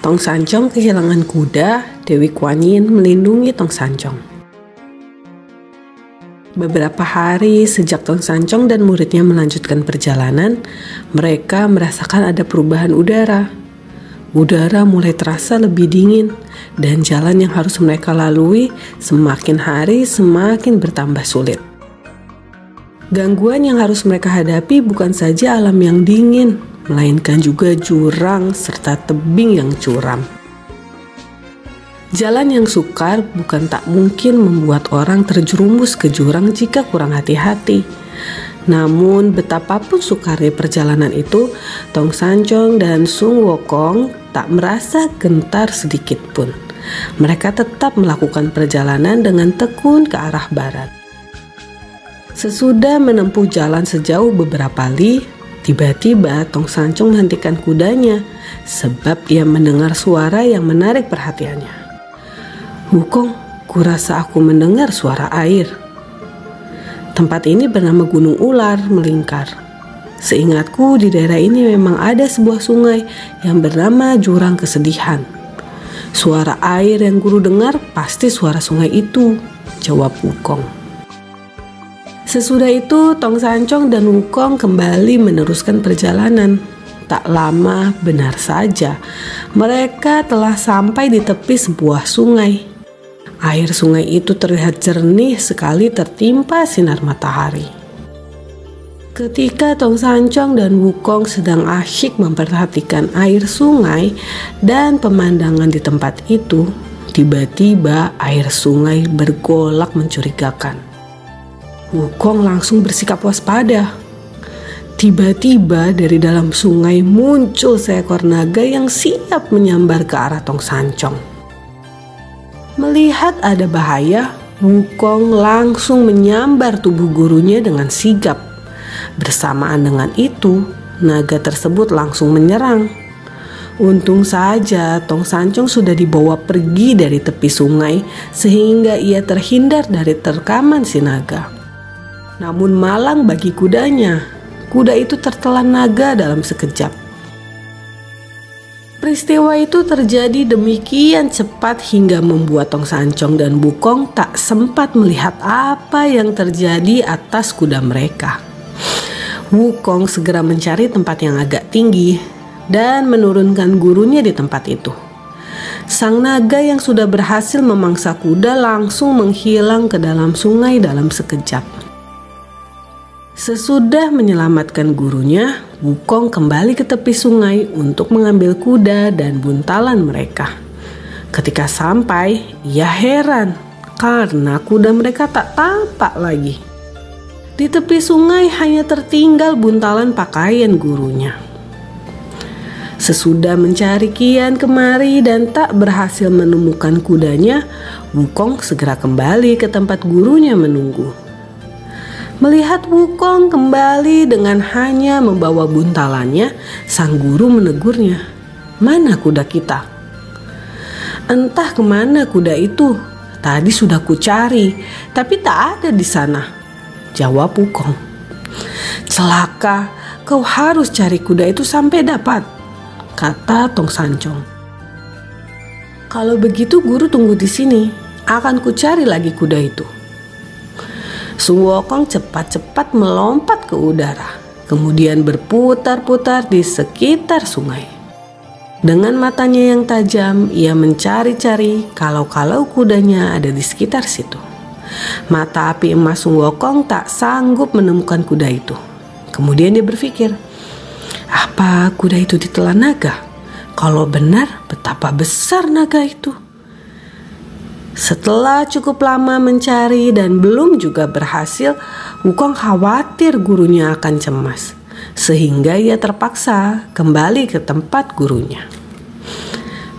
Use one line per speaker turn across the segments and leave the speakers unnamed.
Tong Sancong kehilangan kuda, Dewi Kuan Yin melindungi Tong Sancong. Beberapa hari sejak Tong Sancong dan muridnya melanjutkan perjalanan, mereka merasakan ada perubahan udara. Udara mulai terasa lebih dingin, dan jalan yang harus mereka lalui semakin hari semakin bertambah sulit. Gangguan yang harus mereka hadapi bukan saja alam yang dingin, melainkan juga jurang serta tebing yang curam. Jalan yang sukar bukan tak mungkin membuat orang terjerumus ke jurang jika kurang hati-hati. Namun betapapun sukarnya perjalanan itu, Tong Sanjong dan Sung Wokong tak merasa gentar sedikit pun. Mereka tetap melakukan perjalanan dengan tekun ke arah barat. Sesudah menempuh jalan sejauh beberapa li, Tiba-tiba Tong Sancong menghentikan kudanya sebab ia mendengar suara yang menarik perhatiannya. Wukong, kurasa aku mendengar suara air. Tempat ini bernama Gunung Ular melingkar. Seingatku di daerah ini memang ada sebuah sungai yang bernama Jurang Kesedihan. Suara air yang guru dengar pasti suara sungai itu, jawab Wukong. Sesudah itu, Tong Sancong dan Wukong kembali meneruskan perjalanan. Tak lama, benar saja, mereka telah sampai di tepi sebuah sungai. Air sungai itu terlihat jernih sekali tertimpa sinar matahari. Ketika Tong Sancong dan Wukong sedang asyik memperhatikan air sungai dan pemandangan di tempat itu, tiba-tiba air sungai bergolak mencurigakan. Wukong langsung bersikap waspada. Tiba-tiba dari dalam sungai muncul seekor naga yang siap menyambar ke arah Tong Sancong. Melihat ada bahaya, Wukong langsung menyambar tubuh gurunya dengan sigap. Bersamaan dengan itu, naga tersebut langsung menyerang. Untung saja Tong Sancong sudah dibawa pergi dari tepi sungai sehingga ia terhindar dari terkaman si naga. Namun malang bagi kudanya, kuda itu tertelan naga dalam sekejap. Peristiwa itu terjadi demikian cepat hingga membuat Tong Sancong dan Bukong tak sempat melihat apa yang terjadi atas kuda mereka. Wukong segera mencari tempat yang agak tinggi dan menurunkan gurunya di tempat itu. Sang naga yang sudah berhasil memangsa kuda langsung menghilang ke dalam sungai dalam sekejap. Sesudah menyelamatkan gurunya, Wukong kembali ke tepi sungai untuk mengambil kuda dan buntalan mereka. Ketika sampai, ia heran karena kuda mereka tak tampak lagi. Di tepi sungai hanya tertinggal buntalan pakaian gurunya. Sesudah mencari kian kemari dan tak berhasil menemukan kudanya, Wukong segera kembali ke tempat gurunya menunggu. Melihat Wukong kembali dengan hanya membawa buntalannya, sang guru menegurnya. Mana kuda kita? Entah ke mana kuda itu. Tadi sudah kucari, tapi tak ada di sana. Jawab Wukong. Celaka, kau harus cari kuda itu sampai dapat, kata Tong Sancong. Kalau begitu guru tunggu di sini, akan kucari lagi kuda itu. Sung Wokong cepat-cepat melompat ke udara, kemudian berputar-putar di sekitar sungai. Dengan matanya yang tajam, ia mencari-cari kalau-kalau kudanya ada di sekitar situ. Mata api emas Sung Wokong tak sanggup menemukan kuda itu. Kemudian dia berpikir, apa kuda itu ditelan naga? Kalau benar, betapa besar naga itu. Setelah cukup lama mencari dan belum juga berhasil, Wukong khawatir gurunya akan cemas, sehingga ia terpaksa kembali ke tempat gurunya.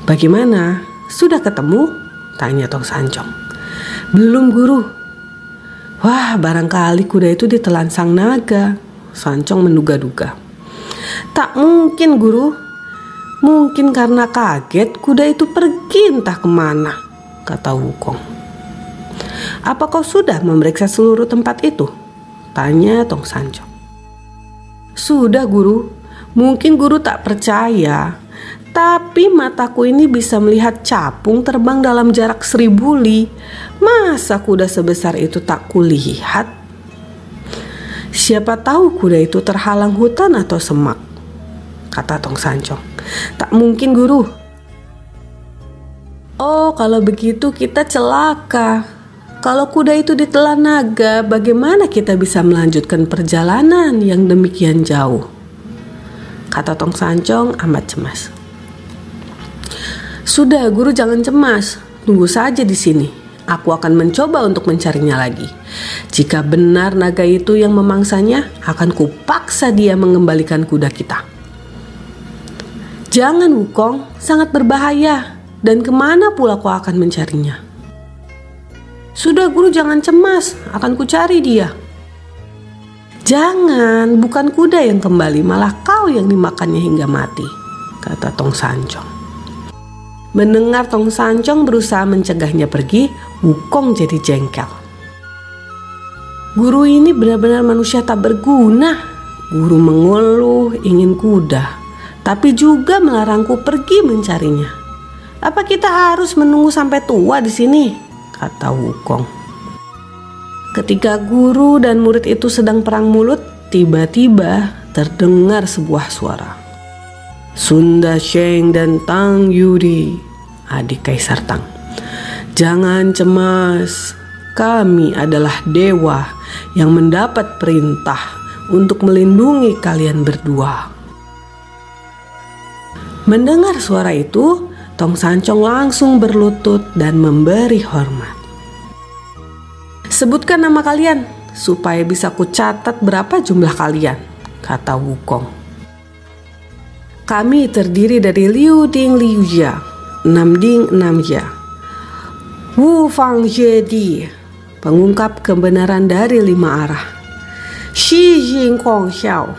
Bagaimana? Sudah ketemu? Tanya Tong Sancong. Belum guru. Wah, barangkali kuda itu ditelan sang naga. Sancong menduga-duga. Tak mungkin guru. Mungkin karena kaget kuda itu pergi entah ke mana, kata Wukong. Apa kau sudah memeriksa seluruh tempat itu? Tanya Tong Sancong. Sudah guru, mungkin guru tak percaya tapi mataku ini bisa melihat capung terbang dalam jarak seribu li. Masa kuda sebesar itu tak kulihat? Siapa tahu kuda itu terhalang hutan atau semak? Kata Tong Sancong. Tak mungkin guru. Oh kalau begitu kita celaka. Kalau kuda itu ditelan naga, bagaimana kita bisa melanjutkan perjalanan yang demikian jauh? Kata Tong Sancong amat cemas. Sudah, guru jangan cemas. Tunggu saja di sini. Aku akan mencoba untuk mencarinya lagi. Jika benar naga itu yang memangsanya, akan kupaksa dia mengembalikan kuda kita. Jangan Wukong, sangat berbahaya. Dan ke mana pula kau akan mencarinya? Sudah guru jangan cemas, akan kucari dia. Jangan, bukan kuda yang kembali, malah kau yang dimakannya hingga mati, kata Tong Sancong. Mendengar Tong Sancong berusaha mencegahnya pergi, Wukong jadi jengkel. Guru ini benar-benar manusia tak berguna. Guru mengeluh ingin kuda, tapi juga melarangku pergi mencarinya. Apa kita harus menunggu sampai tua di sini? Kata Wukong. Ketika guru dan murid itu sedang perang mulut, tiba-tiba terdengar sebuah suara. Sunda Sheng dan Tang Yuri, adik Kaisar Tang. Jangan cemas, kami adalah dewa yang mendapat perintah untuk melindungi kalian berdua. Mendengar suara itu, Tong Sancong langsung berlutut dan memberi hormat. Sebutkan nama kalian supaya bisa kucatat berapa jumlah kalian, kata Wukong. Kami terdiri dari Liu Ding Liu Jia, Nam Ding Nam Jia, Wu Fang Di, pengungkap kebenaran dari lima arah, Xi Jing Kong Xiao,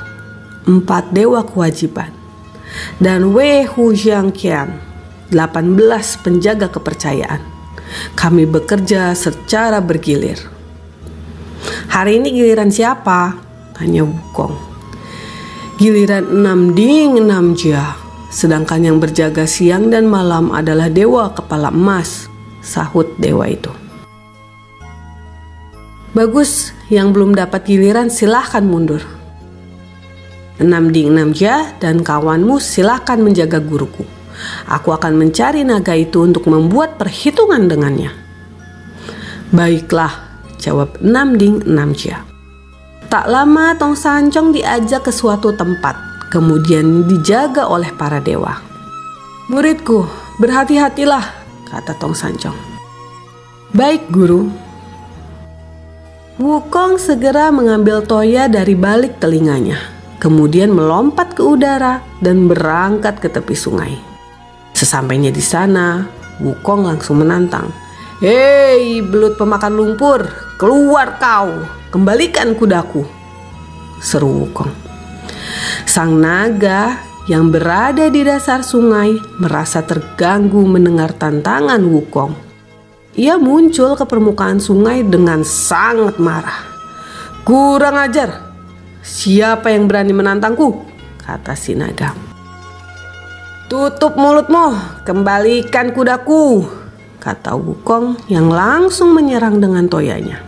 empat dewa kewajiban, dan Wei Hu Jiang Qian, 18 penjaga kepercayaan. Kami bekerja secara bergilir. Hari ini giliran siapa? Tanya Wukong. Giliran enam ding enam jia. Sedangkan yang berjaga siang dan malam adalah dewa kepala emas, sahut dewa itu. Bagus, yang belum dapat giliran silahkan mundur. Enam ding enam jia dan kawanmu silahkan menjaga guruku. Aku akan mencari naga itu untuk membuat perhitungan dengannya. Baiklah, jawab enam ding enam jia. Tak lama Tong Sancong diajak ke suatu tempat, kemudian dijaga oleh para dewa. Muridku, berhati-hatilah, kata Tong Sancong. Baik, guru. Wukong segera mengambil toya dari balik telinganya, kemudian melompat ke udara dan berangkat ke tepi sungai. Sesampainya di sana, Wukong langsung menantang. Hei, belut pemakan lumpur, keluar kau! Kembalikan kudaku, seru Wukong. Sang naga yang berada di dasar sungai merasa terganggu mendengar tantangan Wukong. Ia muncul ke permukaan sungai dengan sangat marah. Kurang ajar, siapa yang berani menantangku? Kata si naga. Tutup mulutmu, kembalikan kudaku, kata Wukong yang langsung menyerang dengan toyanya.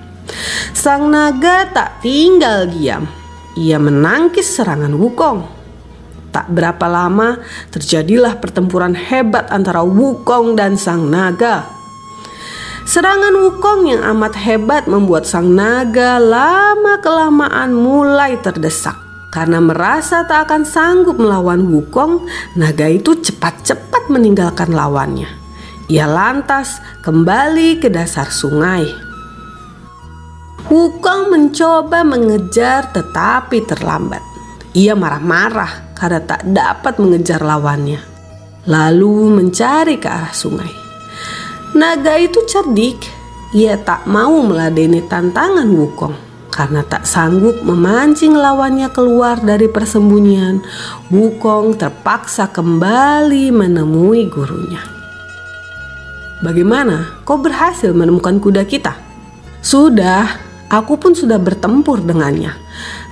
Sang naga tak tinggal diam. Ia menangkis serangan Wukong. Tak berapa lama terjadilah pertempuran hebat antara Wukong dan sang naga. Serangan Wukong yang amat hebat membuat sang naga lama-kelamaan mulai terdesak. Karena merasa tak akan sanggup melawan Wukong, naga itu cepat-cepat meninggalkan lawannya. Ia lantas kembali ke dasar sungai. Wukong mencoba mengejar tetapi terlambat. Ia marah-marah karena tak dapat mengejar lawannya. Lalu mencari ke arah sungai. Naga itu cerdik. ia tak mau meladeni tantangan Wukong. Karena tak sanggup memancing lawannya keluar dari persembunyian, Wukong terpaksa kembali menemui gurunya. Bagaimana? Kau berhasil menemukan kuda kita? Sudah, aku pun sudah bertempur dengannya.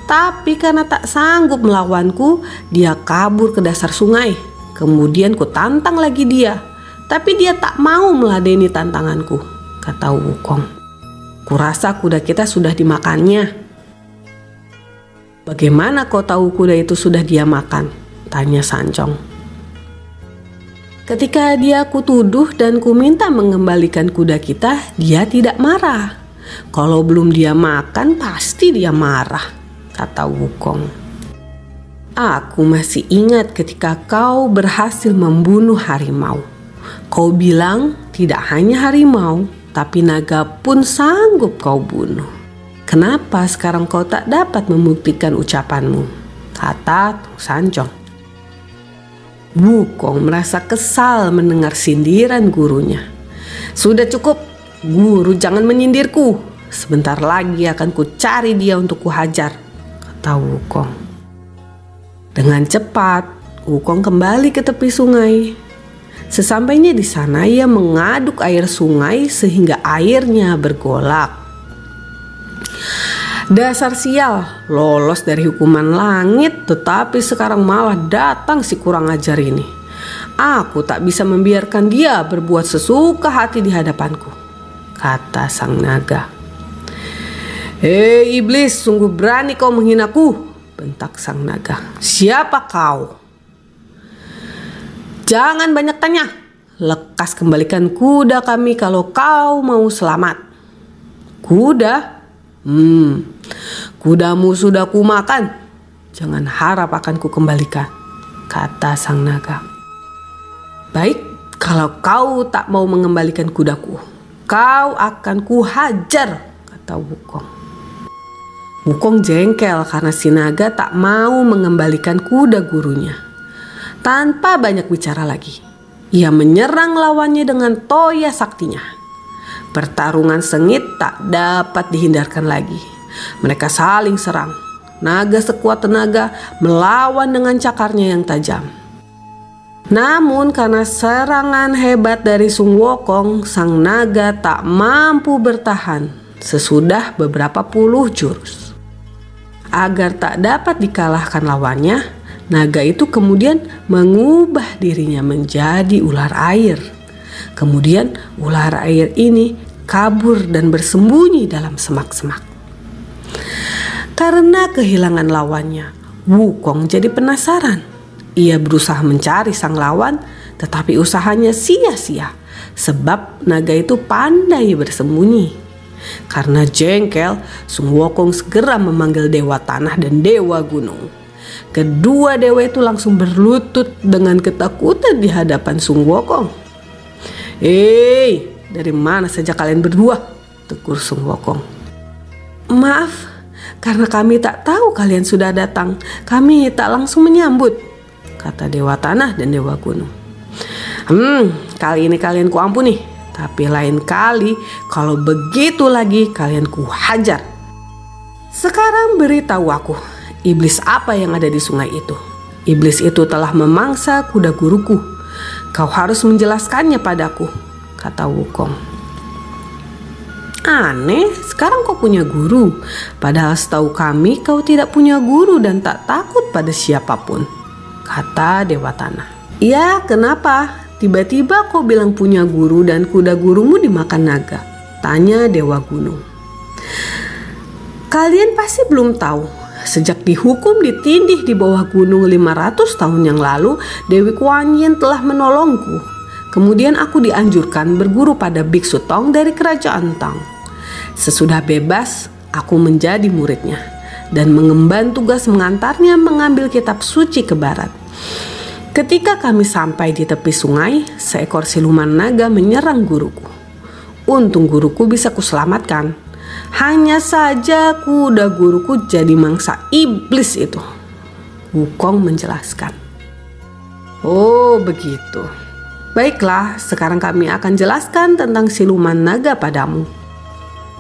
Tapi karena tak sanggup melawanku, dia kabur ke dasar sungai. Kemudian ku tantang lagi dia, tapi dia tak mau meladeni tantanganku, kata Wukong. Kurasa kuda kita sudah dimakannya. Bagaimana kau tahu kuda itu sudah dia makan? Tanya Sancong. Ketika dia kutuduh dan ku minta mengembalikan kuda kita, dia tidak marah. Kalau belum dia makan, pasti dia marah, kata Wukong. Aku masih ingat ketika kau berhasil membunuh harimau. Kau bilang tidak hanya harimau, tapi naga pun sanggup kau bunuh. Kenapa sekarang kau tak dapat membuktikan ucapanmu? Kata Tung Sancong. Wukong merasa kesal mendengar sindiran gurunya. Sudah cukup, guru jangan menyindirku. Sebentar lagi akan ku cari dia untuk kuhajar, kata Wukong. Dengan cepat, Wukong kembali ke tepi sungai Sesampainya di sana ia mengaduk air sungai sehingga airnya bergolak. Dasar sial, lolos dari hukuman langit tetapi sekarang malah datang si kurang ajar ini. Aku tak bisa membiarkan dia berbuat sesuka hati di hadapanku, kata sang naga. Hei iblis, sungguh berani kau menghinaku, bentak sang naga. Siapa kau? Jangan banyak tanya. Lekas kembalikan kuda kami kalau kau mau selamat. Kuda? Hmm, kudamu sudah kumakan. Jangan harap akan ku kembalikan, kata sang naga. Baik, kalau kau tak mau mengembalikan kudaku, kau akan kuhajar, kata Wukong. Wukong jengkel karena si naga tak mau mengembalikan kuda gurunya. Tanpa banyak bicara lagi, ia menyerang lawannya dengan toya saktinya. Pertarungan sengit tak dapat dihindarkan lagi. Mereka saling serang. Naga sekuat tenaga melawan dengan cakarnya yang tajam. Namun karena serangan hebat dari Sung Wokong, sang naga tak mampu bertahan sesudah beberapa puluh jurus. Agar tak dapat dikalahkan lawannya, Naga itu kemudian mengubah dirinya menjadi ular air. Kemudian ular air ini kabur dan bersembunyi dalam semak-semak. Karena kehilangan lawannya, Wukong jadi penasaran. Ia berusaha mencari sang lawan, tetapi usahanya sia-sia sebab naga itu pandai bersembunyi. Karena jengkel, Sung Wukong segera memanggil dewa tanah dan dewa gunung. Kedua dewa itu langsung berlutut dengan ketakutan di hadapan Sung Wokong. Hei, dari mana saja kalian berdua? Tegur Sung Wokong. Maaf, karena kami tak tahu kalian sudah datang. Kami tak langsung menyambut, kata Dewa Tanah dan Dewa Gunung. Hmm, kali ini kalian kuampuni. Tapi lain kali, kalau begitu lagi kalian kuhajar. Sekarang beritahu aku, Iblis apa yang ada di sungai itu? Iblis itu telah memangsa kuda guruku. Kau harus menjelaskannya padaku, kata Wukong. Aneh, sekarang kau punya guru. Padahal setahu kami kau tidak punya guru dan tak takut pada siapa pun, kata Dewa Tanah. Ya, kenapa? Tiba-tiba kau bilang punya guru dan kuda gurumu dimakan naga. Tanya Dewa Gunung. Kalian pasti belum tahu Sejak dihukum ditindih di bawah gunung 500 tahun yang lalu, Dewi Kuan Yin telah menolongku. Kemudian aku dianjurkan berguru pada Biksu Tong dari kerajaan Tang. Sesudah bebas, aku menjadi muridnya dan mengemban tugas mengantarnya mengambil kitab suci ke barat. Ketika kami sampai di tepi sungai, seekor siluman naga menyerang guruku. Untung guruku bisa kuselamatkan hanya saja kuda guruku jadi mangsa iblis itu. Wukong menjelaskan. Oh begitu. Baiklah, sekarang kami akan jelaskan tentang siluman naga padamu.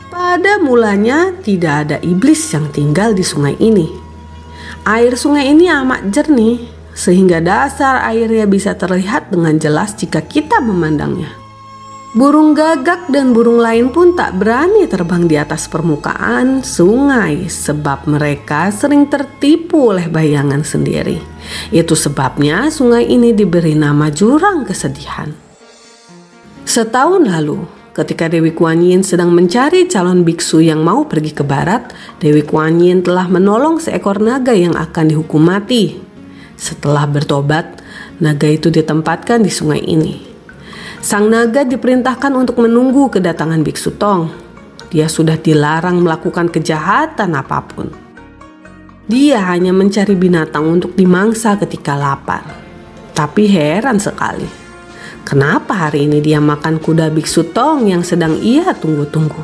Pada mulanya tidak ada iblis yang tinggal di sungai ini. Air sungai ini amat jernih sehingga dasar airnya bisa terlihat dengan jelas jika kita memandangnya. Burung gagak dan burung lain pun tak berani terbang di atas permukaan sungai sebab mereka sering tertipu oleh bayangan sendiri. Itu sebabnya sungai ini diberi nama jurang kesedihan. Setahun lalu, ketika Dewi Kuan Yin sedang mencari calon biksu yang mau pergi ke barat, Dewi Kuan Yin telah menolong seekor naga yang akan dihukum mati. Setelah bertobat, naga itu ditempatkan di sungai ini. Sang naga diperintahkan untuk menunggu kedatangan Biksu Tong. Dia sudah dilarang melakukan kejahatan apa pun. Dia hanya mencari binatang untuk dimangsa ketika lapar. Tapi heran sekali. Kenapa hari ini dia makan kuda Biksu Tong yang sedang ia tunggu-tunggu?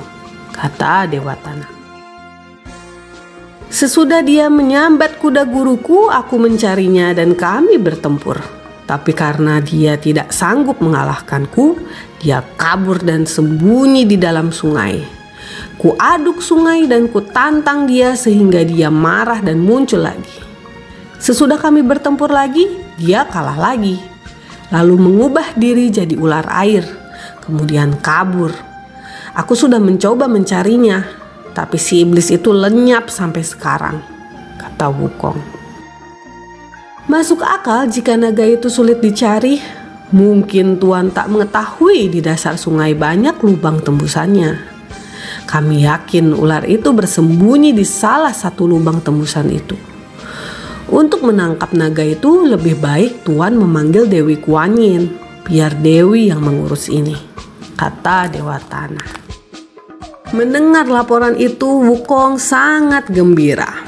Kata Dewa Tanah. Sesudah dia menyambat kuda guruku, aku mencarinya dan kami bertempur. Tapi karena dia tidak sanggup mengalahkanku, dia kabur dan sembunyi di dalam sungai. Ku aduk sungai dan ku tantang dia sehingga dia marah dan muncul lagi. Sesudah kami bertempur lagi, dia kalah lagi. Lalu mengubah diri jadi ular air, kemudian kabur. Aku sudah mencoba mencarinya, tapi si iblis itu lenyap sampai sekarang, kata Wukong. Masuk akal jika naga itu sulit dicari. Mungkin Tuan tak mengetahui di dasar sungai banyak lubang tembusannya. Kami yakin ular itu bersembunyi di salah satu lubang tembusan itu. Untuk menangkap naga itu lebih baik Tuan memanggil Dewi Kuanyin, biar Dewi yang mengurus ini, kata Dewa Tanah. Mendengar laporan itu, Wukong sangat gembira.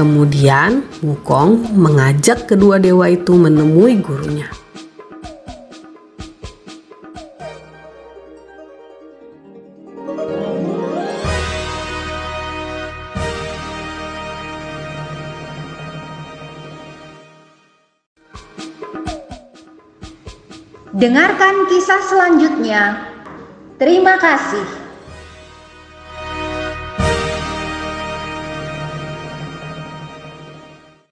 Kemudian Wukong mengajak kedua dewa itu menemui gurunya.
Dengarkan kisah selanjutnya. Terima kasih.